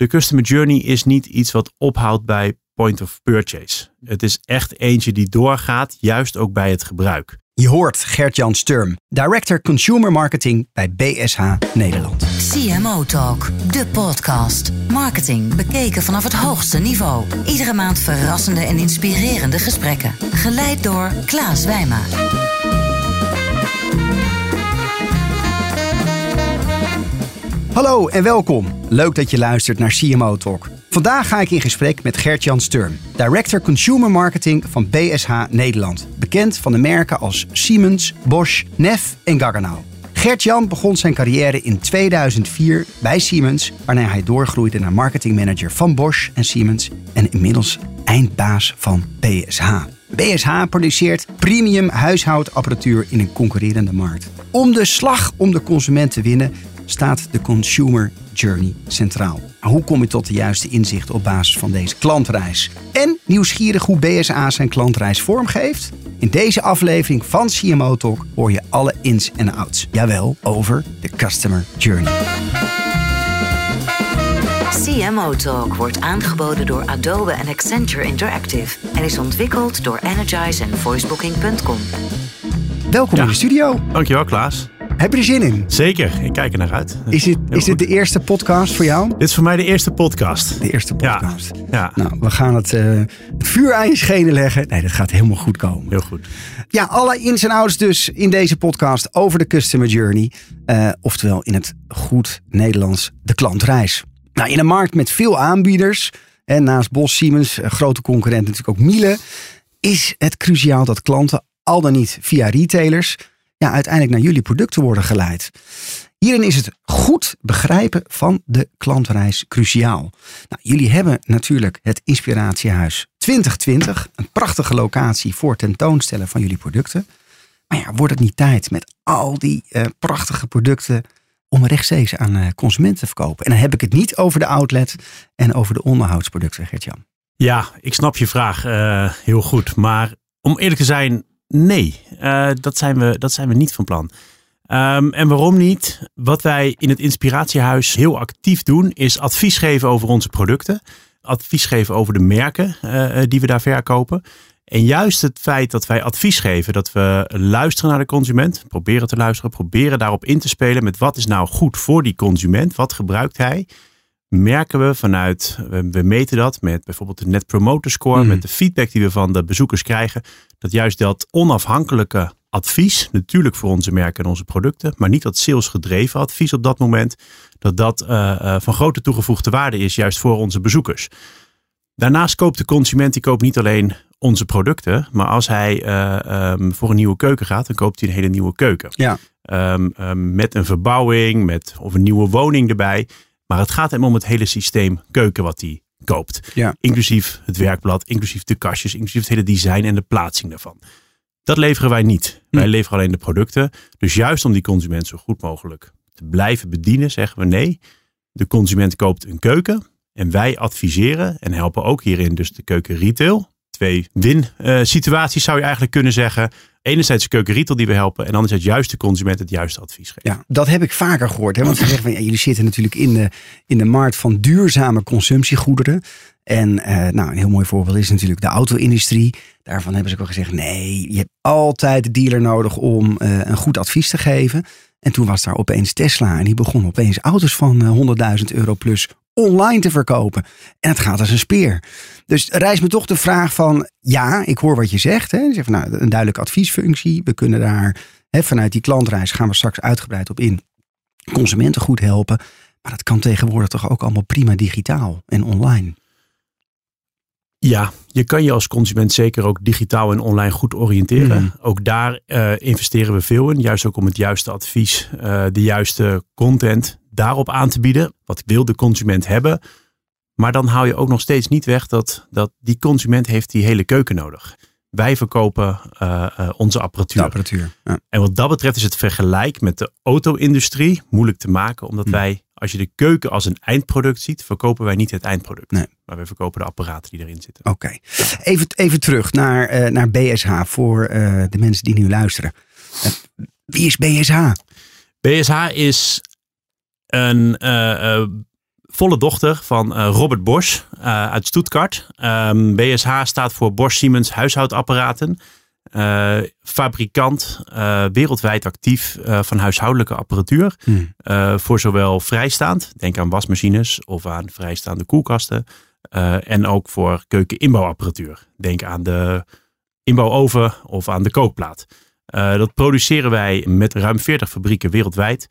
de customer journey is niet iets wat ophoudt bij point of purchase. Het is echt eentje die doorgaat, juist ook bij het gebruik. Je hoort Gert-Jan Sturm, Director Consumer Marketing bij BSH Nederland. CMO Talk, de podcast. Marketing bekeken vanaf het hoogste niveau. Iedere maand verrassende en inspirerende gesprekken. Geleid door Klaas Wijma. Hallo en welkom. Leuk dat je luistert naar CMO Talk. Vandaag ga ik in gesprek met Gert-Jan Sturm, Director Consumer Marketing van BSH Nederland. Bekend van de merken als Siemens, Bosch, Neff en Gaggenau. Gert-Jan begon zijn carrière in 2004 bij Siemens, waarna hij doorgroeide naar marketingmanager van Bosch en Siemens en inmiddels eindbaas van BSH. BSH produceert premium huishoudapparatuur in een concurrerende markt. Om de slag om de consument te winnen staat de consumer journey centraal. Hoe kom je tot de juiste inzichten op basis van deze klantreis? En nieuwsgierig hoe BSA zijn klantreis vormgeeft? In deze aflevering van CMO Talk hoor je alle ins en outs. Jawel, over de customer journey. CMO Talk wordt aangeboden door Adobe en Accenture Interactive en is ontwikkeld door Energize en voicebooking.com. Welkom Ja. in de studio. Dankjewel Klaas. Heb je er zin in? Zeker, ik kijk er naar uit. Is dit, Heel is dit de eerste podcast voor jou? Dit is voor mij de eerste podcast. De eerste podcast. Ja, Nou, we gaan het, eh, het vuur aan je schenen leggen. Nee, dat gaat helemaal goed komen. heel goed. Ja, alle ins en outs dus in deze podcast over de customer journey. Eh, oftewel in het goed Nederlands de klantreis. Nou, in een markt met veel aanbieders, en naast Bos, Siemens, een grote concurrent natuurlijk ook Miele, is het cruciaal dat klanten al dan niet via retailers ja, uiteindelijk naar jullie producten worden geleid. Hierin is het goed begrijpen van de klantreis cruciaal. Nou, jullie hebben natuurlijk het Inspiratiehuis 2020, een prachtige locatie voor tentoonstellen van jullie producten. Maar ja, wordt het niet tijd met al die eh, prachtige producten om rechtstreeks aan eh, consumenten te verkopen? En dan heb ik het niet over de outlet en over de onderhoudsproducten, Gert-Jan. Ja, ik snap je vraag eh, heel goed. Maar om eerlijk te zijn, nee. Eh, dat, zijn we, dat zijn we niet van plan. Ehm, en waarom niet? Wat wij in het Inspiratiehuis heel actief doen, is advies geven over onze producten. Advies geven over de merken eh, die we daar verkopen. En juist het feit dat wij advies geven, dat we luisteren naar de consument, proberen te luisteren, proberen daarop in te spelen met wat is nou goed voor die consument, wat gebruikt hij, merken we vanuit, we, meten dat met bijvoorbeeld de Net Promoter Score, Mhm. met de feedback die we van de bezoekers krijgen, dat juist dat onafhankelijke advies, natuurlijk voor onze merken en onze producten, maar niet dat salesgedreven advies op dat moment, dat dat eh, eh, van grote toegevoegde waarde is, juist voor onze bezoekers. Daarnaast koopt de consument, die koopt niet alleen onze producten, maar als hij eh, ehm, voor een nieuwe keuken gaat, dan koopt hij een hele nieuwe keuken. Ja. Ehm, ehm, met een verbouwing, met, of een nieuwe woning erbij. Maar het gaat hem om het hele systeem keuken wat hij koopt. Ja. Inclusief het werkblad, inclusief de kastjes, inclusief het hele design en de plaatsing daarvan. Dat leveren wij niet. Wij leveren alleen de producten. Dus juist om die consument zo goed mogelijk te blijven bedienen, zeggen we nee. De consument koopt een keuken en wij adviseren en helpen ook hierin dus de keuken retail. Twee win-situaties zou je eigenlijk kunnen zeggen. Enerzijds de keuken retail die we helpen en anderzijds juist de consument het juiste advies geven. Ja, dat heb ik vaker gehoord. Hè? Want ze zeggen van, ja, jullie zitten natuurlijk in de, in de markt van duurzame consumptiegoederen. En eh, nou, een heel mooi voorbeeld is natuurlijk de auto-industrie. Daarvan hebben ze ook al gezegd, nee, je hebt altijd de dealer nodig om eh, een goed advies te geven. En toen was daar opeens Tesla en die begon opeens auto's van eh, 100.000 euro plus online te verkopen. En het gaat als een speer. Dus rijst me toch de vraag van, ja, ik hoor wat je zegt. Hè? Je zegt van, nou, een duidelijke adviesfunctie. We kunnen daar hè, vanuit die klantreis gaan we straks uitgebreid op in. Consumenten goed helpen. Maar dat kan tegenwoordig toch ook allemaal prima digitaal en online. Ja, je kan je als consument zeker ook digitaal en online goed oriënteren. Mhm. Ook daar eh, investeren we veel in. Juist ook om het juiste advies, eh, de juiste content daarop aan te bieden. Wat wil de consument hebben? Maar dan hou je ook nog steeds niet weg dat, dat die consument heeft die hele keuken nodig. Wij verkopen eh, eh, onze apparatuur. De apparatuur. Ja. En wat dat betreft is het vergelijk met de auto-industrie moeilijk te maken. Omdat Hm. wij, als je de keuken als een eindproduct ziet, verkopen wij niet het eindproduct. Nee. Maar wij verkopen de apparaten die erin zitten. Oké. Even, even terug naar, eh, naar BSH voor de mensen die nu luisteren. Wie is BSH? BSH is een eh, eh, volle dochter van uh, Robert Bosch uh, uit Stuttgart. Um, BSH staat voor Bosch Siemens huishoudapparaten. Uh, fabrikant, wereldwijd actief van huishoudelijke apparatuur. Hmm. voor zowel vrijstaand, denk aan wasmachines of aan vrijstaande koelkasten. en ook voor keukeninbouwapparatuur. Denk aan de inbouwoven of aan de kookplaat. dat produceren wij met ruim 40 fabrieken wereldwijd.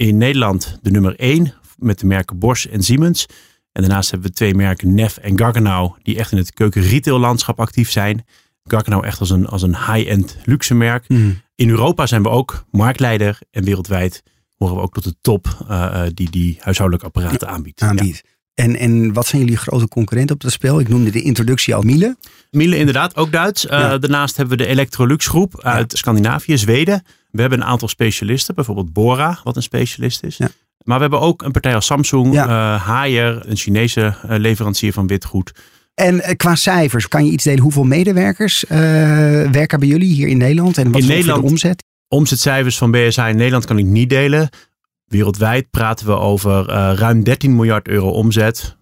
In Nederland de nummer 1 met de merken Bosch en Siemens. En daarnaast hebben we twee merken Nef en Gaggenau die echt in het keuken landschap actief zijn. Gaggenau echt als een, als een high-end luxe merk. Mhm. In Europa zijn we ook marktleider en wereldwijd horen we ook tot de top uh, die die huishoudelijke apparaten aanbiedt. aanbiedt. En, en wat zijn jullie grote concurrenten op dat spel? Ik noemde de introductie al Miele. Miele inderdaad, ook Duits. Uh, Daarnaast hebben we de Electrolux groep uit Scandinavië, Zweden. We hebben een aantal specialisten, bijvoorbeeld Bora, wat een specialist is. Maar we hebben ook een partij als Samsung, ja. uh, Haier, een Chinese uh, leverancier van witgoed. En uh, qua cijfers, kan je iets delen? Hoeveel medewerkers werken bij jullie hier in Nederland? En wat in is de omzet? Omzetcijfers van BSA in Nederland kan ik niet delen. Wereldwijd praten we over ruim 13 miljard euro omzet.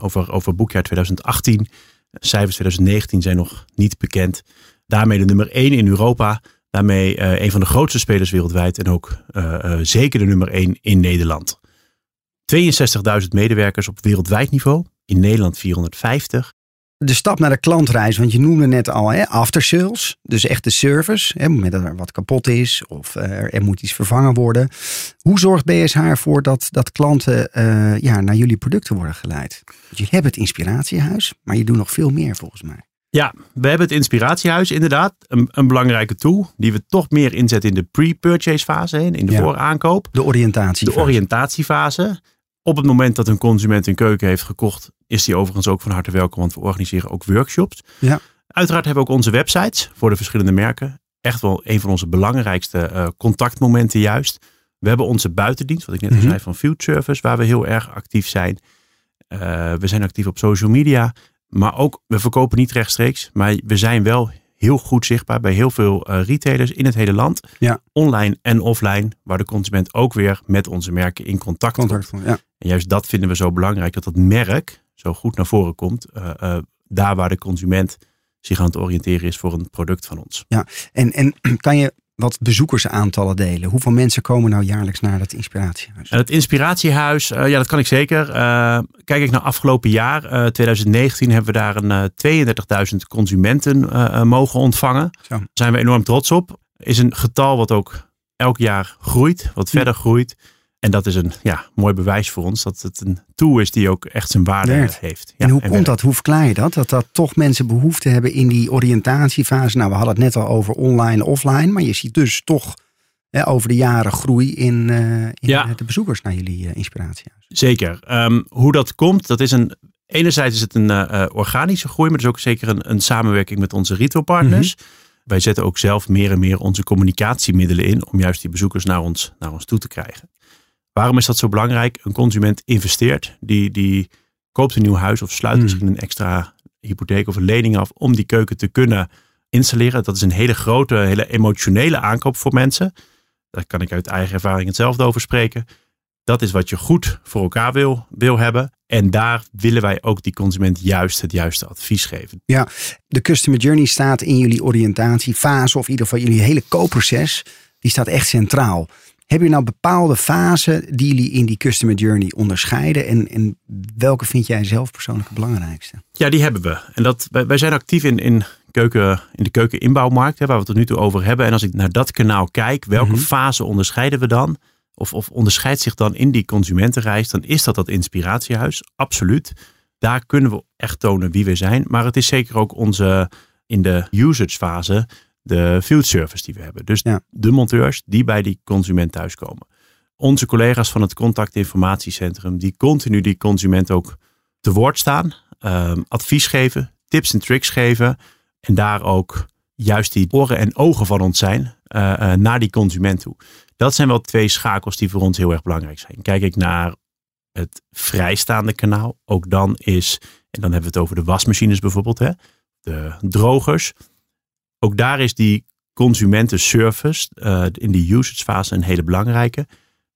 over, over boekjaar 2018. Cijfers 2019 zijn nog niet bekend. Daarmee de nummer 1 in Europa. Daarmee uh, een van de grootste spelers wereldwijd en ook uh, uh, zeker de nummer 1 in Nederland. 62.000 medewerkers op wereldwijd niveau, in Nederland 450. De stap naar de klantreis, want je noemde net al hè, aftersales, dus echt de service, hè, op het moment dat er wat kapot is of er moet iets vervangen worden. Hoe zorgt BSH ervoor dat, dat klanten ja, naar jullie producten worden geleid? Want je hebt het inspiratiehuis, maar je doet nog veel meer volgens mij. Ja, we hebben het inspiratiehuis inderdaad. Een, een belangrijke tool die we toch meer inzetten in de pre-purchase fase, in de ja, vooraankoop. De oriëntatiefase. De oriëntatiefase. Op het moment dat een consument een keuken heeft gekocht, is die overigens ook van harte welkom, want we organiseren ook workshops. Ja. Uiteraard hebben we ook onze websites voor de verschillende merken. Echt wel een van onze belangrijkste uh, contactmomenten juist. We hebben onze buitendienst, wat ik net mm -hmm. zei van Field Service, waar we heel erg actief zijn. Uh, we zijn actief op social media. Maar ook, we verkopen niet rechtstreeks, maar we zijn wel heel goed zichtbaar bij heel veel uh, retailers in het hele land. Ja. Online en offline, waar de consument ook weer met onze merken in contact, contact komt. Ja. En juist dat vinden we zo belangrijk, dat dat merk zo goed naar voren komt. Uh, uh, daar waar de consument zich aan het oriënteren is voor een product van ons. Ja, en, en kan je wat bezoekersaantallen delen. Hoeveel mensen komen nou jaarlijks naar het Inspiratiehuis? Het Inspiratiehuis, uh, ja, dat kan ik zeker. Uh, kijk ik naar afgelopen jaar, uh, eh, 2019, hebben we daar een 32.000 consumenten mogen ontvangen. Zo. Daar zijn we enorm trots op. Is een getal wat ook elk jaar groeit, wat verder groeit. En dat is een ja, mooi bewijs voor ons dat het een tool is die ook echt zijn waarde heeft. Ja, en hoe komt dat? Hoe verklaar je dat? Dat dat toch mensen behoefte hebben in die oriëntatiefase. Nou, we hadden het net al over online, offline. Maar je ziet dus toch hè, over de jaren groei in, uh, in ja. de bezoekers naar jullie uh, inspiratiehuis. Zeker. Um, hoe dat komt, dat is een. Enerzijds is het een uh, organische groei, maar het is ook zeker een, een samenwerking met onze retailpartners. Mm Wij zetten ook zelf meer en meer onze communicatiemiddelen in om juist die bezoekers naar ons, naar ons toe te krijgen. Waarom is dat zo belangrijk? Een consument investeert, die, die koopt een nieuw huis of sluit hmm. misschien een extra hypotheek of een lening af om die keuken te kunnen installeren. Dat is een hele grote, hele emotionele aankoop voor mensen. Daar kan ik uit eigen ervaring hetzelfde over spreken. Dat is wat je goed voor elkaar wil, wil hebben. En daar willen wij ook die consument juist het juiste advies geven. Ja, de customer journey staat in jullie oriëntatiefase, of in ieder geval jullie hele koopproces. Die staat echt centraal. Heb je nou bepaalde fasen die jullie in die customer journey onderscheiden? En, en welke vind jij zelf persoonlijk het belangrijkste? Ja, die hebben we. En dat, wij, wij zijn actief in, in, keuken, in de keukeninbouwmarkt, hè, waar we het tot nu toe over hebben. En als ik naar dat kanaal kijk, welke mm fase onderscheiden we dan? Of, of onderscheidt zich dan in die consumentenreis? Dan is dat dat inspiratiehuis, absoluut. Daar kunnen we echt tonen wie we zijn. Maar het is zeker ook onze in de usage fase de field service die we hebben. Dus de monteurs die bij die consument thuiskomen. Onze collega's van het contactinformatiecentrum, die continu die consument ook te woord staan, um, advies geven, tips en tricks geven. En daar ook juist die oren en ogen van ons zijn uh, uh, naar die consument toe. Dat zijn wel twee schakels die voor ons heel erg belangrijk zijn. Kijk ik naar het vrijstaande kanaal, ook dan is, en dan hebben we het over de wasmachines bijvoorbeeld, hè, de drogers ook daar is die consumentenservice uh, in die usage fase een hele belangrijke.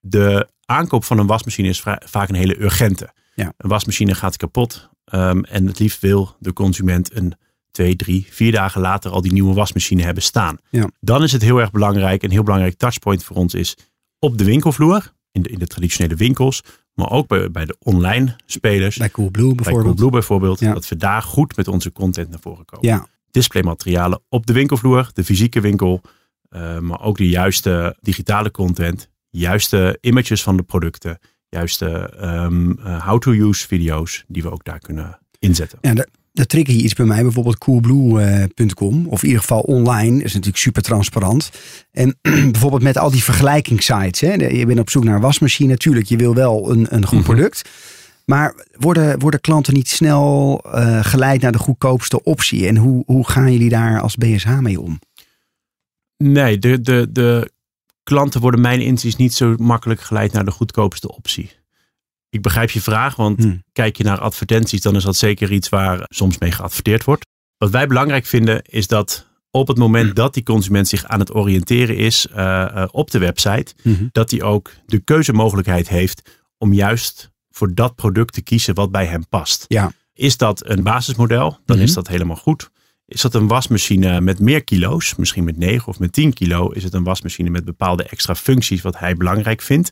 De aankoop van een wasmachine is vaak een hele urgente. Ja. Een wasmachine gaat kapot ehm, en het liefst wil de consument een twee, drie, vier dagen later al die nieuwe wasmachine hebben staan. Ja. Dan is het heel erg belangrijk, een heel belangrijk touchpoint voor ons is op de winkelvloer, in de, in de traditionele winkels, maar ook bij, bij de online spelers. Bij Coolblue Bij bijvoorbeeld. Coolblue bijvoorbeeld, Ja. dat we daar goed met onze content naar voren komen. Ja, Displaymaterialen op de winkelvloer, de fysieke winkel, eh, maar ook de juiste digitale content, juiste images van de producten, juiste ehm, eh, how-to-use video's die we ook daar kunnen inzetten. ja de, de tricky is bij mij bijvoorbeeld coolblue.com. Of in ieder geval online. is natuurlijk super transparant. En bijvoorbeeld met al die vergelijkingssites. Hè. Je bent op zoek naar een wasmachine. Natuurlijk, je wil wel een, een goed Mhm. product. Maar worden, worden klanten niet snel eh, geleid naar de goedkoopste optie? En hoe, hoe gaan jullie daar als BSH mee om? Nee, de, de, de klanten worden mijn inziens niet zo makkelijk geleid naar de goedkoopste optie. Ik begrijp je vraag, want Hm. kijk je naar advertenties, dan is dat zeker iets waar soms mee geadverteerd wordt. Wat wij belangrijk vinden, is dat op het moment dat die consument zich aan het oriënteren is eh, op de website, dat hij ook de keuzemogelijkheid heeft om juist voor dat product te kiezen wat bij hem past. Ja. Is dat een basismodel, dan Mhm. is dat helemaal goed. Is dat een wasmachine met meer kilo's, misschien met 9 of met 10 kilo, is het een wasmachine met bepaalde extra functies wat hij belangrijk vindt,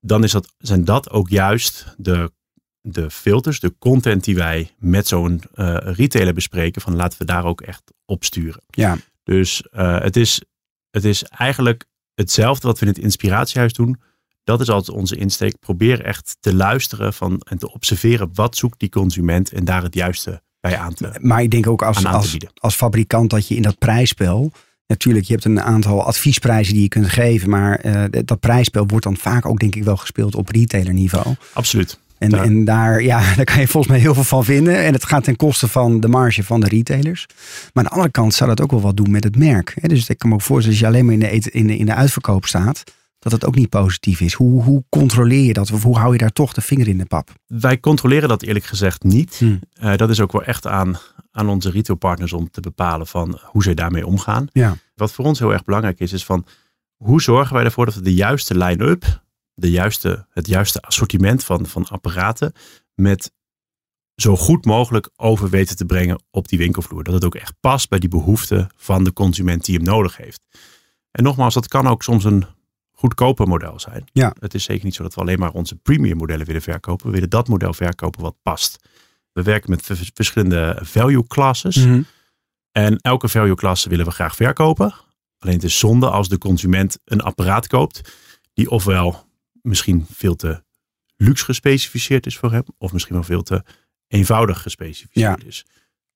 dan is dat, zijn dat ook juist de, de filters, de content die wij met zo'n eh, retailer bespreken, van laten we daar ook echt op sturen. Ja. Dus eh, het, is, het is eigenlijk hetzelfde wat we in het inspiratiehuis doen. Dat is altijd onze insteek. Probeer echt te luisteren van, en te observeren wat zoekt die consument en daar het juiste bij aan te Maar ik denk ook als, als, als fabrikant dat je in dat prijsspel. Natuurlijk, je hebt een aantal adviesprijzen die je kunt geven. Maar eh, dat prijsspel wordt dan vaak ook denk ik wel gespeeld op retailerniveau. Absoluut. En, Daar- en daar, ja, daar kan je volgens mij heel veel van vinden. En het gaat ten koste van de marge van de retailers. Maar aan de andere kant zou dat ook wel wat doen met het merk. Dus ik kan me ook voorstellen, als je alleen maar in de, in de, in de uitverkoop staat, dat het ook niet positief is. Hoe, hoe controleer je dat? Of hoe hou je daar toch de vinger in de pap? Wij controleren dat eerlijk gezegd niet. Hmm. Eh, dat is ook wel echt aan, aan onze retailpartners om te bepalen van hoe zij daarmee omgaan. Ja. Wat voor ons heel erg belangrijk is, is van hoe zorgen wij ervoor dat we de juiste line-up, de juiste, het juiste assortiment van, van apparaten met zo goed mogelijk over weten te brengen op die winkelvloer. Dat het ook echt past bij die behoeften van de consument die hem nodig heeft. En nogmaals, dat kan ook soms een goedkoper model zijn. Ja. Het is zeker niet zo dat we alleen maar onze premium modellen willen verkopen. We willen dat model verkopen wat past. We werken met verschillende value classes. Mhm. En elke value klasse willen we graag verkopen. Alleen het is zonde als de consument een apparaat koopt die ofwel misschien veel te luxe gespecificeerd is voor hem, of misschien wel veel te eenvoudig gespecificeerd is.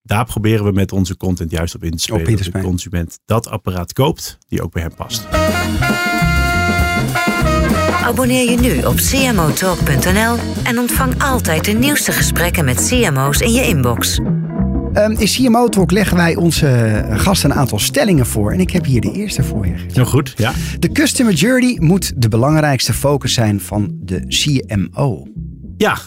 Daar proberen we met onze content juist op in te spelen. dat de consument dat apparaat koopt die ook bij hem past. Abonneer je nu op cmotalk.nl en ontvang altijd de nieuwste gesprekken met CMO's in je inbox. Ehm, in CMO Talk leggen wij onze gasten een aantal stellingen voor. En ik heb hier de eerste voor je. Heel goed, ja. De customer journey moet de belangrijkste focus zijn van de CMO. Ja,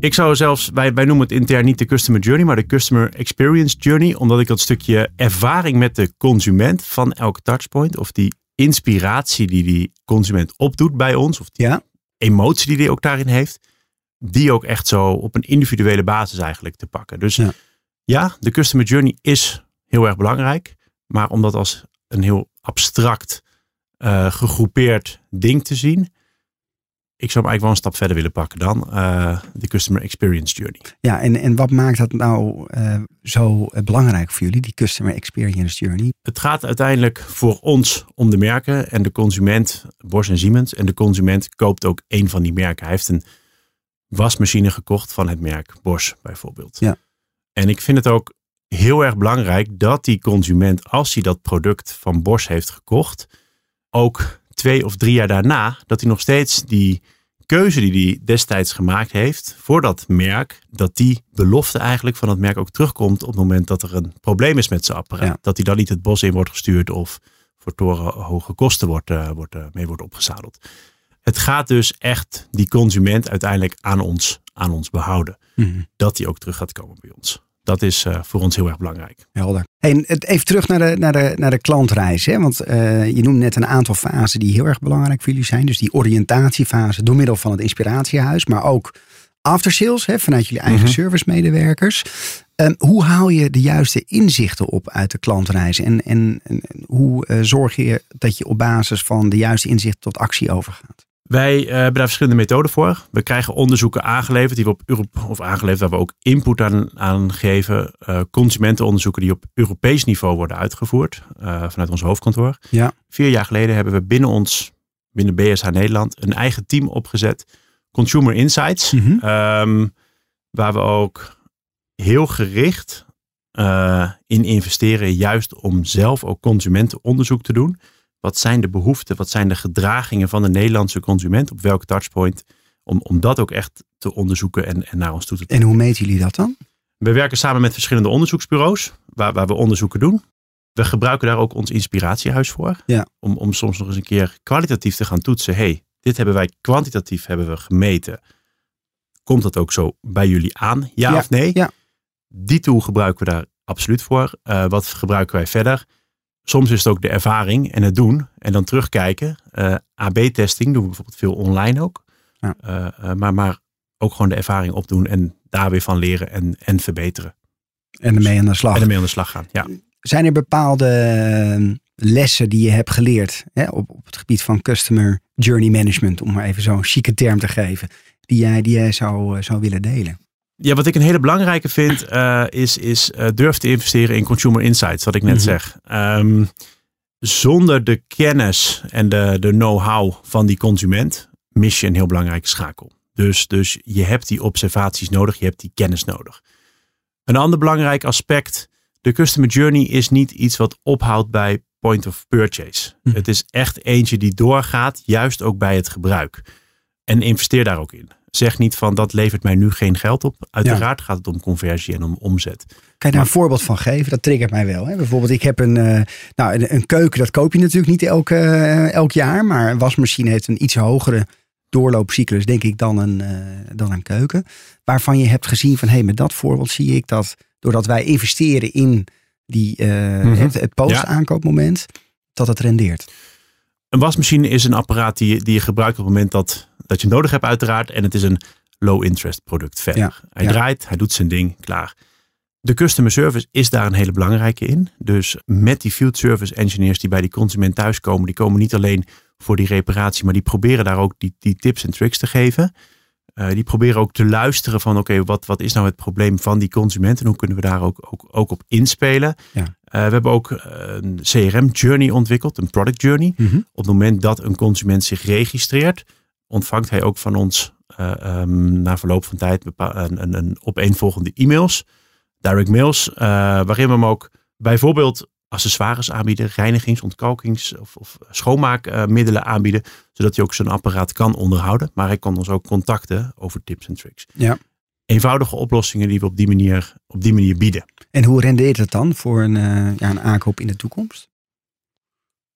ik zou zelfs, wij, wij noemen het intern niet de customer journey, maar de customer experience journey. Omdat ik dat stukje ervaring met de consument van elke touchpoint, of die inspiratie die die consument opdoet bij ons, of die Ja? emotie die hij ook daarin heeft, die ook echt zo op een individuele basis eigenlijk te pakken. Dus Ja. ja, de customer journey is heel erg belangrijk, maar om dat als een heel abstract, eh, gegroepeerd ding te zien, ik zou hem eigenlijk wel een stap verder willen pakken dan eh, de customer experience journey. Ja, en, en wat maakt dat nou eh, zo belangrijk voor jullie, die customer experience journey? Het gaat uiteindelijk voor ons om de merken en de consument, Bosch en Siemens. En de consument koopt ook één van die merken. Hij heeft een wasmachine gekocht van het merk Bosch bijvoorbeeld. Ja. En ik vind het ook heel erg belangrijk dat die consument, als hij dat product van Bosch heeft gekocht, ook twee of drie jaar daarna, dat hij nog steeds die keuze die hij destijds gemaakt heeft voor dat merk, dat die belofte eigenlijk van het merk ook terugkomt op het moment dat er een probleem is met zijn apparaat. Ja. Dat hij dan niet het bos in wordt gestuurd of voor torenhoge kosten wordt, eh, wordt, eh, mee wordt opgezadeld. Het gaat dus echt die consument uiteindelijk aan ons, aan ons behouden. Dat die ook terug gaat komen bij ons. Dat is uh, voor ons heel erg belangrijk. Helder. Hey, even terug naar de, naar de, naar de klantreis. Hè? Want uh, je noemt net een aantal fasen die heel erg belangrijk voor jullie zijn. Dus die oriëntatiefase door middel van het inspiratiehuis. Maar ook aftersales hè, vanuit jullie eigen mm -hmm. servicemedewerkers. Um, hoe haal je de juiste inzichten op uit de klantreis? En, en, en hoe uh, zorg je dat je op basis van de juiste inzichten tot actie overgaat? Wij uh, hebben daar verschillende methoden voor. We krijgen onderzoeken aangeleverd die we op Europe, of aangeleverd waar we ook input aan, aan geven. Uh, consumentenonderzoeken die op Europees niveau worden uitgevoerd uh, vanuit ons hoofdkantoor. Ja. Vier jaar geleden hebben we binnen ons, binnen BSH Nederland, een eigen team opgezet. Consumer Insights. Mhm. Um, waar we ook heel gericht in investeren, juist om zelf ook consumentenonderzoek te doen. Wat zijn de behoeften? Wat zijn de gedragingen van de Nederlandse consument? Op welk touchpoint? Om, om dat ook echt te onderzoeken en, en naar ons toe te trekken. En hoe meten jullie dat dan? We werken samen met verschillende onderzoeksbureaus waar, waar we onderzoeken doen. We gebruiken daar ook ons inspiratiehuis voor. Ja. Om, om soms nog eens een keer kwalitatief te gaan toetsen. hey, dit hebben wij kwantitatief hebben we gemeten. Komt dat ook zo bij jullie aan? Ja, ja of nee? Ja. Die tool gebruiken we daar absoluut voor. Uh, wat gebruiken wij verder? Soms is het ook de ervaring en het doen en dan terugkijken. Uh, AB-testing doen we bijvoorbeeld veel online ook. Ja. Uh, uh, maar, maar ook gewoon de ervaring opdoen en daar weer van leren en, en verbeteren. En ermee aan de slag. En ermee aan de slag gaan, ja. Zijn er bepaalde lessen die je hebt geleerd hè, op, op het gebied van customer journey management, om maar even zo'n chique term te geven, die jij, die jij zou, zou willen delen? Ja, wat ik een hele belangrijke vind, uh, is, is uh, durf te investeren in consumer insights, wat ik net -hmm. zeg. Um, zonder de kennis en de, de know-how van die consument mis je een heel belangrijke schakel. Dus, dus je hebt die observaties nodig, je hebt die kennis nodig. Een ander belangrijk aspect, de customer journey is niet iets wat ophoudt bij point of purchase. Mhm. Het is echt eentje die doorgaat, juist ook bij het gebruik. En investeer daar ook in. Zeg niet van dat levert mij nu geen geld op. Uiteraard ja. gaat het om conversie en om omzet. Kan je daar een voorbeeld van geven? Dat triggert mij wel. Hè? Bijvoorbeeld, ik heb een, uh, nou, een, een, keuken, dat koop je natuurlijk niet elk, uh, elk jaar. Maar een wasmachine heeft een iets hogere doorloopcyclus, denk ik, dan een, uh, dan een keuken. Waarvan je hebt gezien van, hé, hey, met dat voorbeeld zie ik dat doordat wij investeren in die, mm -hmm. het, het post-aankoopmoment, dat het rendeert. Een wasmachine is een apparaat die, die je gebruikt op het moment dat, dat je nodig hebt uiteraard. En het is een low interest product verder. Ja, hij ja. draait, hij doet zijn ding, klaar. De customer service is daar een hele belangrijke in. Dus met die field service engineers die bij die consument thuiskomen. Die komen niet alleen voor die reparatie. Maar die proberen daar ook die, die tips en tricks te geven. Uh, die proberen ook te luisteren van oké, okay, wat, wat is nou het probleem van die consument? En hoe kunnen we daar ook, ook, ook op inspelen? Ja. Uh, we hebben ook een CRM journey ontwikkeld, een product journey. Mm -hmm. Op het moment dat een consument zich registreert, ontvangt hij ook van ons uh, um, na verloop van tijd een, een, een opeenvolgende e-mails, direct mails, waarin we hem ook bijvoorbeeld accessoires aanbieden, reinigings-, ontkalkings- of, of schoonmaakmiddelen aanbieden, zodat hij ook zijn apparaat kan onderhouden. Maar hij kan ons ook contacten over tips en tricks. Ja. Eenvoudige oplossingen die we op die manier, op die manier bieden. En hoe rendeert het dan voor een, uh, ja, een aankoop in de toekomst?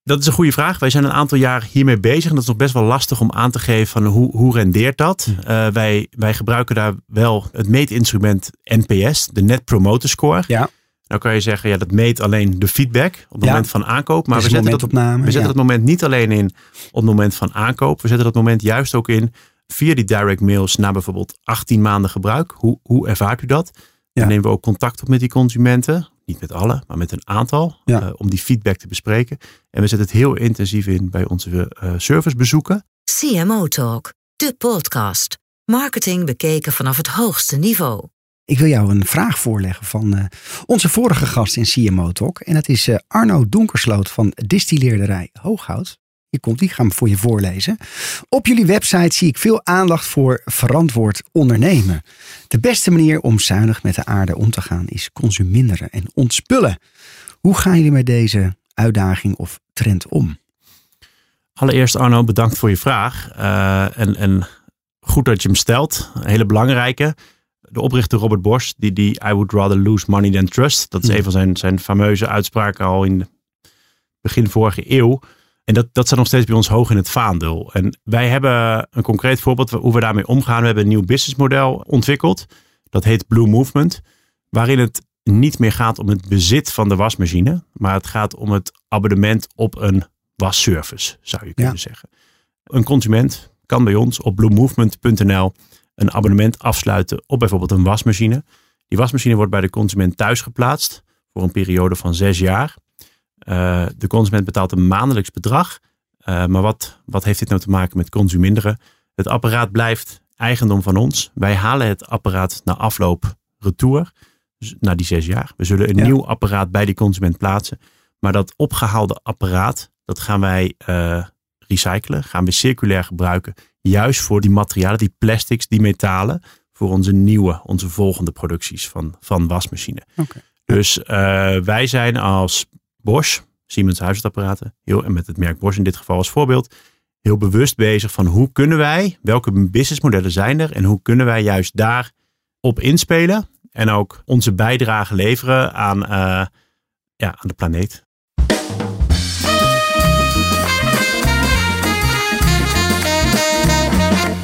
Dat is een goede vraag. Wij zijn een aantal jaar hiermee bezig. En dat is nog best wel lastig om aan te geven van hoe, hoe rendeert dat. Uh, wij, wij gebruiken daar wel het meetinstrument NPS, de Net Promoter Score. Ja. Nou kan je zeggen, ja, dat meet alleen de feedback op het ja. moment van aankoop. Maar dus we zetten, dat, we zetten ja. dat moment niet alleen in op het moment van aankoop. We zetten dat moment juist ook in via die direct mails na bijvoorbeeld 18 maanden gebruik. Hoe, hoe ervaart u dat? Ja. Dan nemen we ook contact op met die consumenten. Niet met alle, maar met een aantal. Ja. Uh, om die feedback te bespreken. En we zetten het heel intensief in bij onze uh, servicebezoeken. CMO Talk, de podcast. Marketing bekeken vanaf het hoogste niveau. Ik wil jou een vraag voorleggen van uh, onze vorige gast in CMO Talk. En dat is uh, Arno Donkersloot van Distilleerderij Hooghout. Hier komt die, ik ga hem voor je voorlezen. Op jullie website zie ik veel aandacht voor verantwoord ondernemen. De beste manier om zuinig met de aarde om te gaan is consuminderen en ontspullen. Hoe gaan jullie met deze uitdaging of trend om? Allereerst Arno, bedankt voor je vraag. Uh, en, en goed dat je hem stelt. Een hele belangrijke de oprichter Robert Bosch, die, die I would rather lose money than trust. Dat is een van zijn, zijn fameuze uitspraken al in begin vorige eeuw. En dat, dat staat nog steeds bij ons hoog in het vaandel. En wij hebben een concreet voorbeeld hoe we daarmee omgaan. We hebben een nieuw businessmodel ontwikkeld. Dat heet Blue Movement. waarin het niet meer gaat om het bezit van de wasmachine, maar het gaat om het abonnement op een wasservice, zou je kunnen Ja. zeggen. Een consument kan bij ons op bluemovement.nl een abonnement afsluiten op bijvoorbeeld een wasmachine. Die wasmachine wordt bij de consument thuis geplaatst voor een periode van zes jaar. Eh, de consument betaalt een maandelijks bedrag. Eh, maar wat, wat heeft dit nou te maken met consuminderen? Het apparaat blijft eigendom van ons. Wij halen het apparaat na afloop retour. Dus na die zes jaar. We zullen een Ja. nieuw apparaat bij die consument plaatsen. Maar dat opgehaalde apparaat, dat gaan wij eh, recyclen. Gaan we circulair gebruiken. Juist voor die materialen, die plastics, die metalen. Voor onze nieuwe, onze volgende producties van, van wasmachine. Dus wij zijn als Bosch, Siemens huishoudsapparaten, heel, en met het merk Bosch in dit geval als voorbeeld, heel bewust bezig van hoe kunnen wij, welke businessmodellen zijn er en hoe kunnen wij juist daar op inspelen en ook onze bijdrage leveren aan, eh, ja, aan de planeet.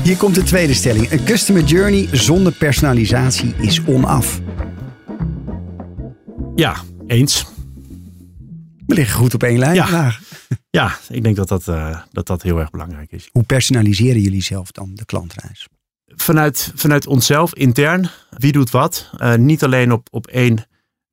Hier komt de tweede stelling. Een customer journey zonder personalisatie is onaf. Ja, eens. We liggen goed op één lijn Ja. vandaag. Ja, ik denk dat dat, eh, dat dat heel erg belangrijk is. Hoe personaliseren jullie zelf dan de klantreis? vanuit, vanuit onszelf intern, wie doet wat. Eh, niet alleen op, op één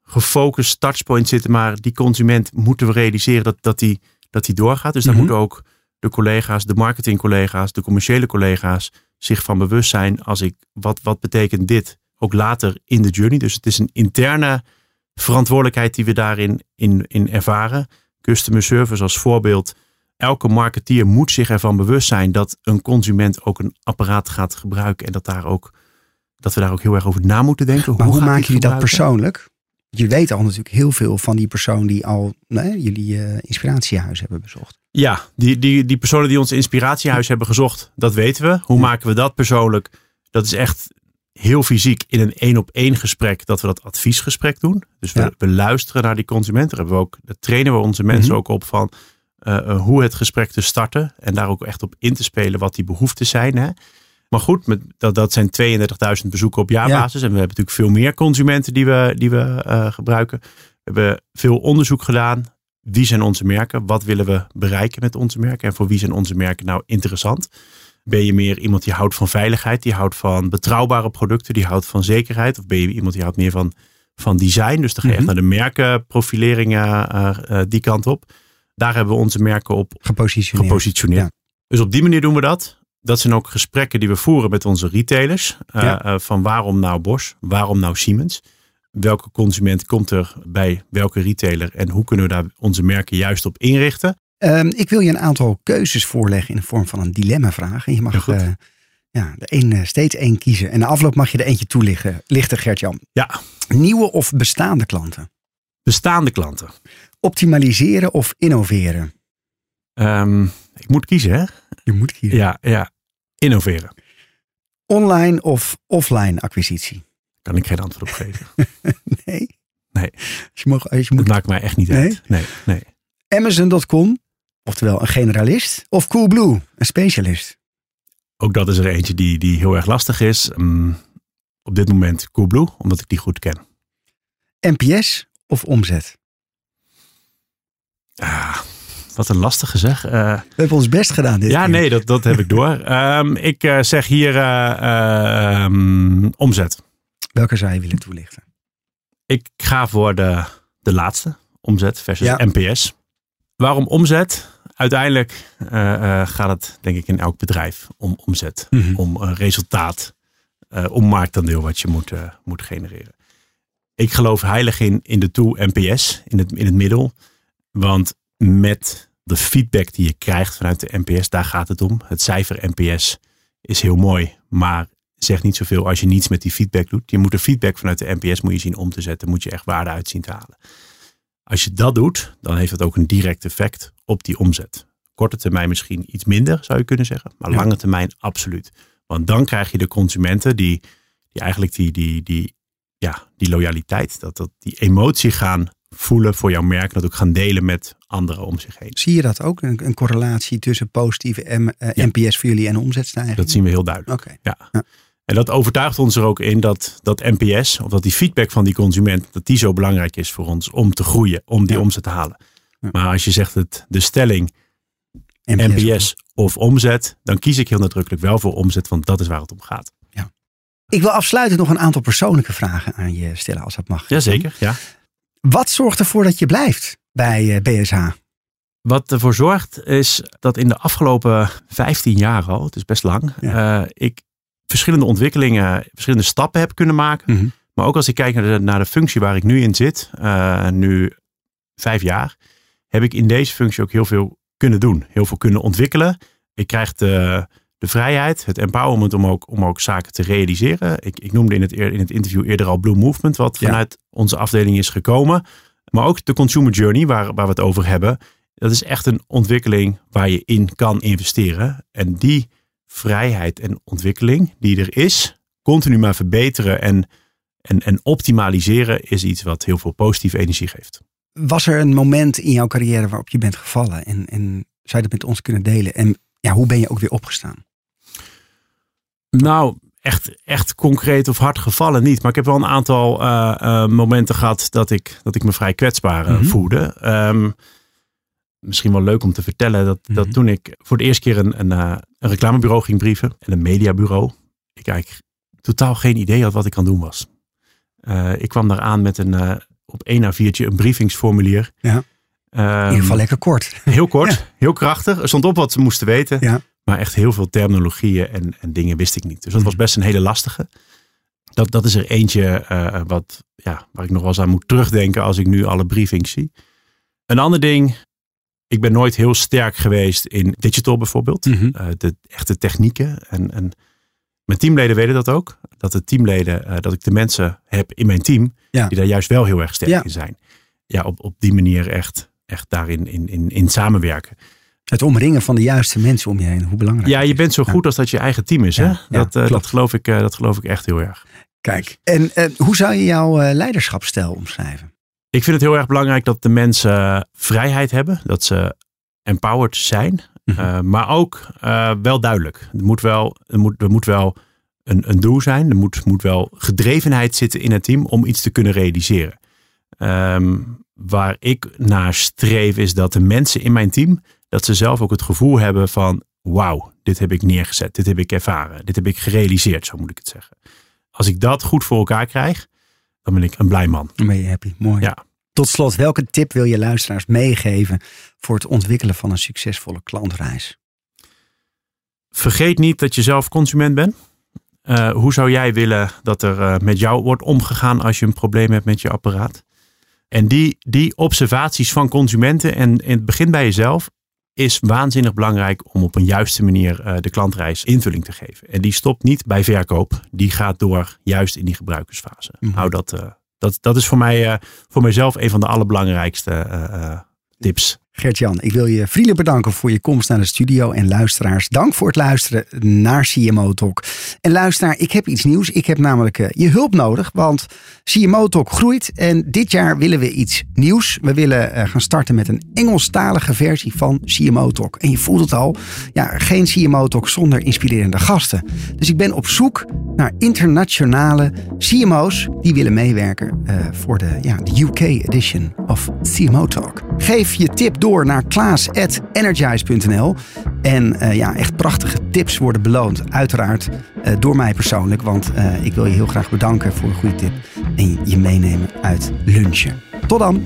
gefocust touchpoint zitten, maar die consument moeten we realiseren dat, dat, die, dat die doorgaat. Dus daar Mhm. moeten ook de collega's, de marketingcollega's, de commerciële collega's zich van bewust zijn. Als ik, wat, wat betekent dit ook later in de journey? Dus het is een interne verantwoordelijkheid die we daarin in, in ervaren. Customer service als voorbeeld. Elke marketeer moet zich ervan bewust zijn dat een consument ook een apparaat gaat gebruiken. En dat, daar ook, dat we daar ook heel erg over na moeten denken. Maar hoe maken jullie dat persoonlijk? Je weet al natuurlijk heel veel van die persoon die al nee, jullie eh, inspiratiehuis hebben bezocht. Ja, die, die, die personen die ons inspiratiehuis hebben gezocht, dat weten we. Hoe Ja. maken we dat persoonlijk? Dat is echt heel fysiek in een één op één gesprek dat we dat adviesgesprek doen. Dus we, Ja. we luisteren naar die consument. Daar hebben we ook, daar trainen we onze mensen Mhm. ook op van eh, eh, hoe het gesprek te starten. En daar ook echt op in te spelen wat die behoeften zijn. Hè? Maar goed, met, dat, dat zijn 32.000 bezoeken op jaarbasis. En we hebben natuurlijk veel meer consumenten die we, die we eh, gebruiken. We hebben veel onderzoek gedaan. Wie zijn onze merken? Wat willen we bereiken met onze merken? En voor wie zijn onze merken nou interessant? Ben je meer iemand die houdt van veiligheid, die houdt van betrouwbare producten, die houdt van zekerheid? Of ben je iemand die houdt meer van, van design? Dus dan ga je echt Mhm. naar de merkenprofilering eh, eh, die kant op. Daar hebben we onze merken op Gepositioneerd. gepositioneerd. Ja. Dus op die manier doen we dat. Dat zijn ook gesprekken die we voeren met onze retailers. Ja. eh, van waarom nou Bosch? Waarom nou Siemens? Welke consument komt er bij welke retailer? En hoe kunnen we daar onze merken juist op inrichten? Ehm, ik wil je een aantal keuzes voorleggen in de vorm van een dilemma-vraag. En je Ja, mag goed. eh, ja, de een, eh, steeds één kiezen. En na afloop mag je er eentje toelichten, lichten, Gert-Jan. Ja, Nieuwe of bestaande klanten? bestaande klanten. Optimaliseren of innoveren? Ehm, ik moet kiezen, hè? Je moet kiezen. Ja, ja. Innoveren. Online of offline acquisitie? Kan ik geen antwoord op geven. Nee. Nee. Als je, mag, als je Dat moet maakt mij echt niet Nee? uit. Nee, nee. Amazon.com, oftewel een generalist, of Coolblue, een specialist? Ook dat is er eentje die, die heel erg lastig is. Mm, op dit moment Coolblue, omdat ik die goed ken. NPS of omzet? Ah, wat een lastige zeg. Eh, We hebben ons best gedaan dit ja, keer. nee, dat, dat heb ik door. Ehm, ik eh, zeg hier eh, ehm, omzet. Welke zou je willen toelichten? Ik ga voor de, de laatste, omzet versus Ja. NPS. Waarom omzet? Uiteindelijk eh, eh, gaat het denk ik in elk bedrijf om omzet, Mhm. om eh, resultaat, om marktaandeel wat je moet, moet genereren. Ik geloof heilig in, in de tool NPS, in het, in het middel. Want met de feedback die je krijgt vanuit de NPS, daar gaat het om. Het cijfer NPS is heel mooi, maar zegt niet zoveel als je niets met die feedback doet. Je moet de feedback vanuit de NPS moet je zien om te zetten, moet je echt waarde uit zien te halen. Als je dat doet, dan heeft het ook een direct effect op die omzet. Korte termijn misschien iets minder, zou je kunnen zeggen. Maar Ja. lange termijn absoluut. Want dan krijg je de consumenten die, die eigenlijk die, die, die, ja, die loyaliteit, dat, dat die emotie gaan voelen voor jouw merk. Dat ook gaan delen met anderen om zich heen. Zie je dat ook? Een, een correlatie tussen positieve M, eh, Ja. NPS voor jullie en omzetstijging? Dat zien we heel duidelijk. Oké. Ja. Ja. En dat overtuigt ons er ook in dat, dat NPS, of dat die feedback van die consument, dat die zo belangrijk is voor ons om te groeien, om die Ja. omzet te halen. Ja. Maar als je zegt het, de stelling NPS. NPS of omzet, dan kies ik heel nadrukkelijk wel voor omzet, want dat is waar het om gaat. Ik wil afsluitend nog een aantal persoonlijke vragen aan je stellen, als dat mag. Jazeker, ja. Wat zorgt ervoor dat je blijft bij eh, BSH? Wat ervoor zorgt is dat in de afgelopen 15 jaar al, het is best lang, Ja. eh, ik verschillende ontwikkelingen, verschillende stappen heb kunnen maken. Mhm. Maar ook als ik kijk naar de, naar de functie waar ik nu in zit, eh, nu vijf jaar, heb ik in deze functie ook heel veel kunnen doen. Heel veel kunnen ontwikkelen. Ik krijg de, de vrijheid, het empowerment om ook, om ook zaken te realiseren. Ik, ik noemde in het, in het interview eerder al Blue Movement, wat Ja. vanuit onze afdeling is gekomen. Maar ook de consumer journey, waar, waar we het over hebben. Dat is echt een ontwikkeling waar je in kan investeren. En die vrijheid en ontwikkeling die er is, continu maar verbeteren en, en, en optimaliseren, is iets wat heel veel positieve energie geeft. Was er een moment in jouw carrière waarop je bent gevallen? En, en zou je dat met ons kunnen delen? En ja, hoe ben je ook weer opgestaan? Nou, echt, echt concreet of hard gevallen niet. Maar ik heb wel een aantal eh, eh, momenten gehad dat ik, dat ik me vrij kwetsbaar eh, Mhm. voelde. Ehm, misschien wel leuk om te vertellen dat, dat Mhm. toen ik voor de eerste keer een, een, een reclamebureau ging brieven en een mediabureau, ik eigenlijk totaal geen idee had wat ik aan doen was. Ik kwam daar aan met een op één a viertje een briefingsformulier. Ja. In Ehm, ieder geval lekker kort. Heel kort, heel krachtig. Er stond op wat ze moesten weten. Ja. Maar echt heel veel terminologieën en, en dingen wist ik niet. Dus dat was best een hele lastige. Dat, dat is er eentje eh, wat, ja, waar ik nog wel eens aan moet terugdenken als ik nu alle briefings zie. Een ander ding. Ik ben nooit heel sterk geweest in digital bijvoorbeeld. Mhm. Eh, de echte technieken. En, en mijn teamleden weten dat ook. Dat de teamleden, eh, dat ik de mensen heb in mijn team. Ja. Die daar juist wel heel erg sterk Ja. in zijn. Ja, op, op die manier echt, echt daarin in, in, in samenwerken. Het omringen van de juiste mensen om je heen. Hoe belangrijk. Ja, je bent zo goed als dat je eigen team is. Hè? dat, eh, dat, geloof ik, eh, dat geloof ik echt heel erg. Kijk. En hoe zou je jouw leiderschapsstijl omschrijven? Ik vind het heel erg belangrijk dat de mensen vrijheid hebben. Dat ze empowered zijn. Mhm. eh, maar ook eh, wel duidelijk. Er moet wel, er moet, er moet wel een, een doel zijn. Er moet, moet wel gedrevenheid zitten in het team om iets te kunnen realiseren. Ehm, waar ik naar streef is dat de mensen in mijn team, dat ze zelf ook het gevoel hebben van wauw, dit heb ik neergezet, dit heb ik ervaren, dit heb ik gerealiseerd, zo moet ik het zeggen. Als ik dat goed voor elkaar krijg, dan ben ik een blij man. Dan ben je happy. Mooi. Ja. Tot slot, welke tip wil je luisteraars meegeven voor het ontwikkelen van een succesvolle klantreis? Vergeet niet dat je zelf consument bent. Eh, hoe zou jij willen dat er eh, met jou wordt omgegaan als je een probleem hebt met je apparaat? En die, die observaties van consumenten en in het begin bij jezelf is waanzinnig belangrijk om op een juiste manier eh, de klantreis invulling te geven. En die stopt niet bij verkoop, die gaat door juist in die gebruikersfase. Mhm. Hou dat, dat, dat is voor, mij, eh, voor mijzelf een van de allerbelangrijkste eh, eh, tips. Gert-Jan, ik wil je vriendelijk bedanken voor je komst naar de studio. En luisteraars, dank voor het luisteren naar CMO Talk. En luisteraar, ik heb iets nieuws. Ik heb namelijk eh, je hulp nodig, want CMO Talk groeit. En dit jaar willen we iets nieuws. We willen eh, gaan starten met een Engelstalige versie van CMO Talk. En je voelt het al, ja, geen CMO Talk zonder inspirerende gasten. Dus ik ben op zoek naar internationale CMO's die willen meewerken eh, voor de, ja, de UK edition of CMO Talk. Geef je tip door naar klaas.energize.nl. En eh, ja, echt prachtige tips worden beloond. Uiteraard eh, door mij persoonlijk. Want eh, ik wil je heel graag bedanken voor een goede tip. En je meenemen uit lunchen. Tot dan!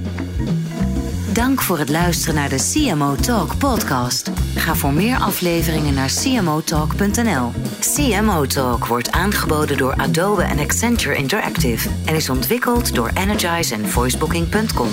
Dank voor het luisteren naar de CMO Talk podcast. Ga voor meer afleveringen naar cmotalk.nl. CMO Talk wordt aangeboden door Adobe en Accenture Interactive en is ontwikkeld door Energize en voicebooking.com.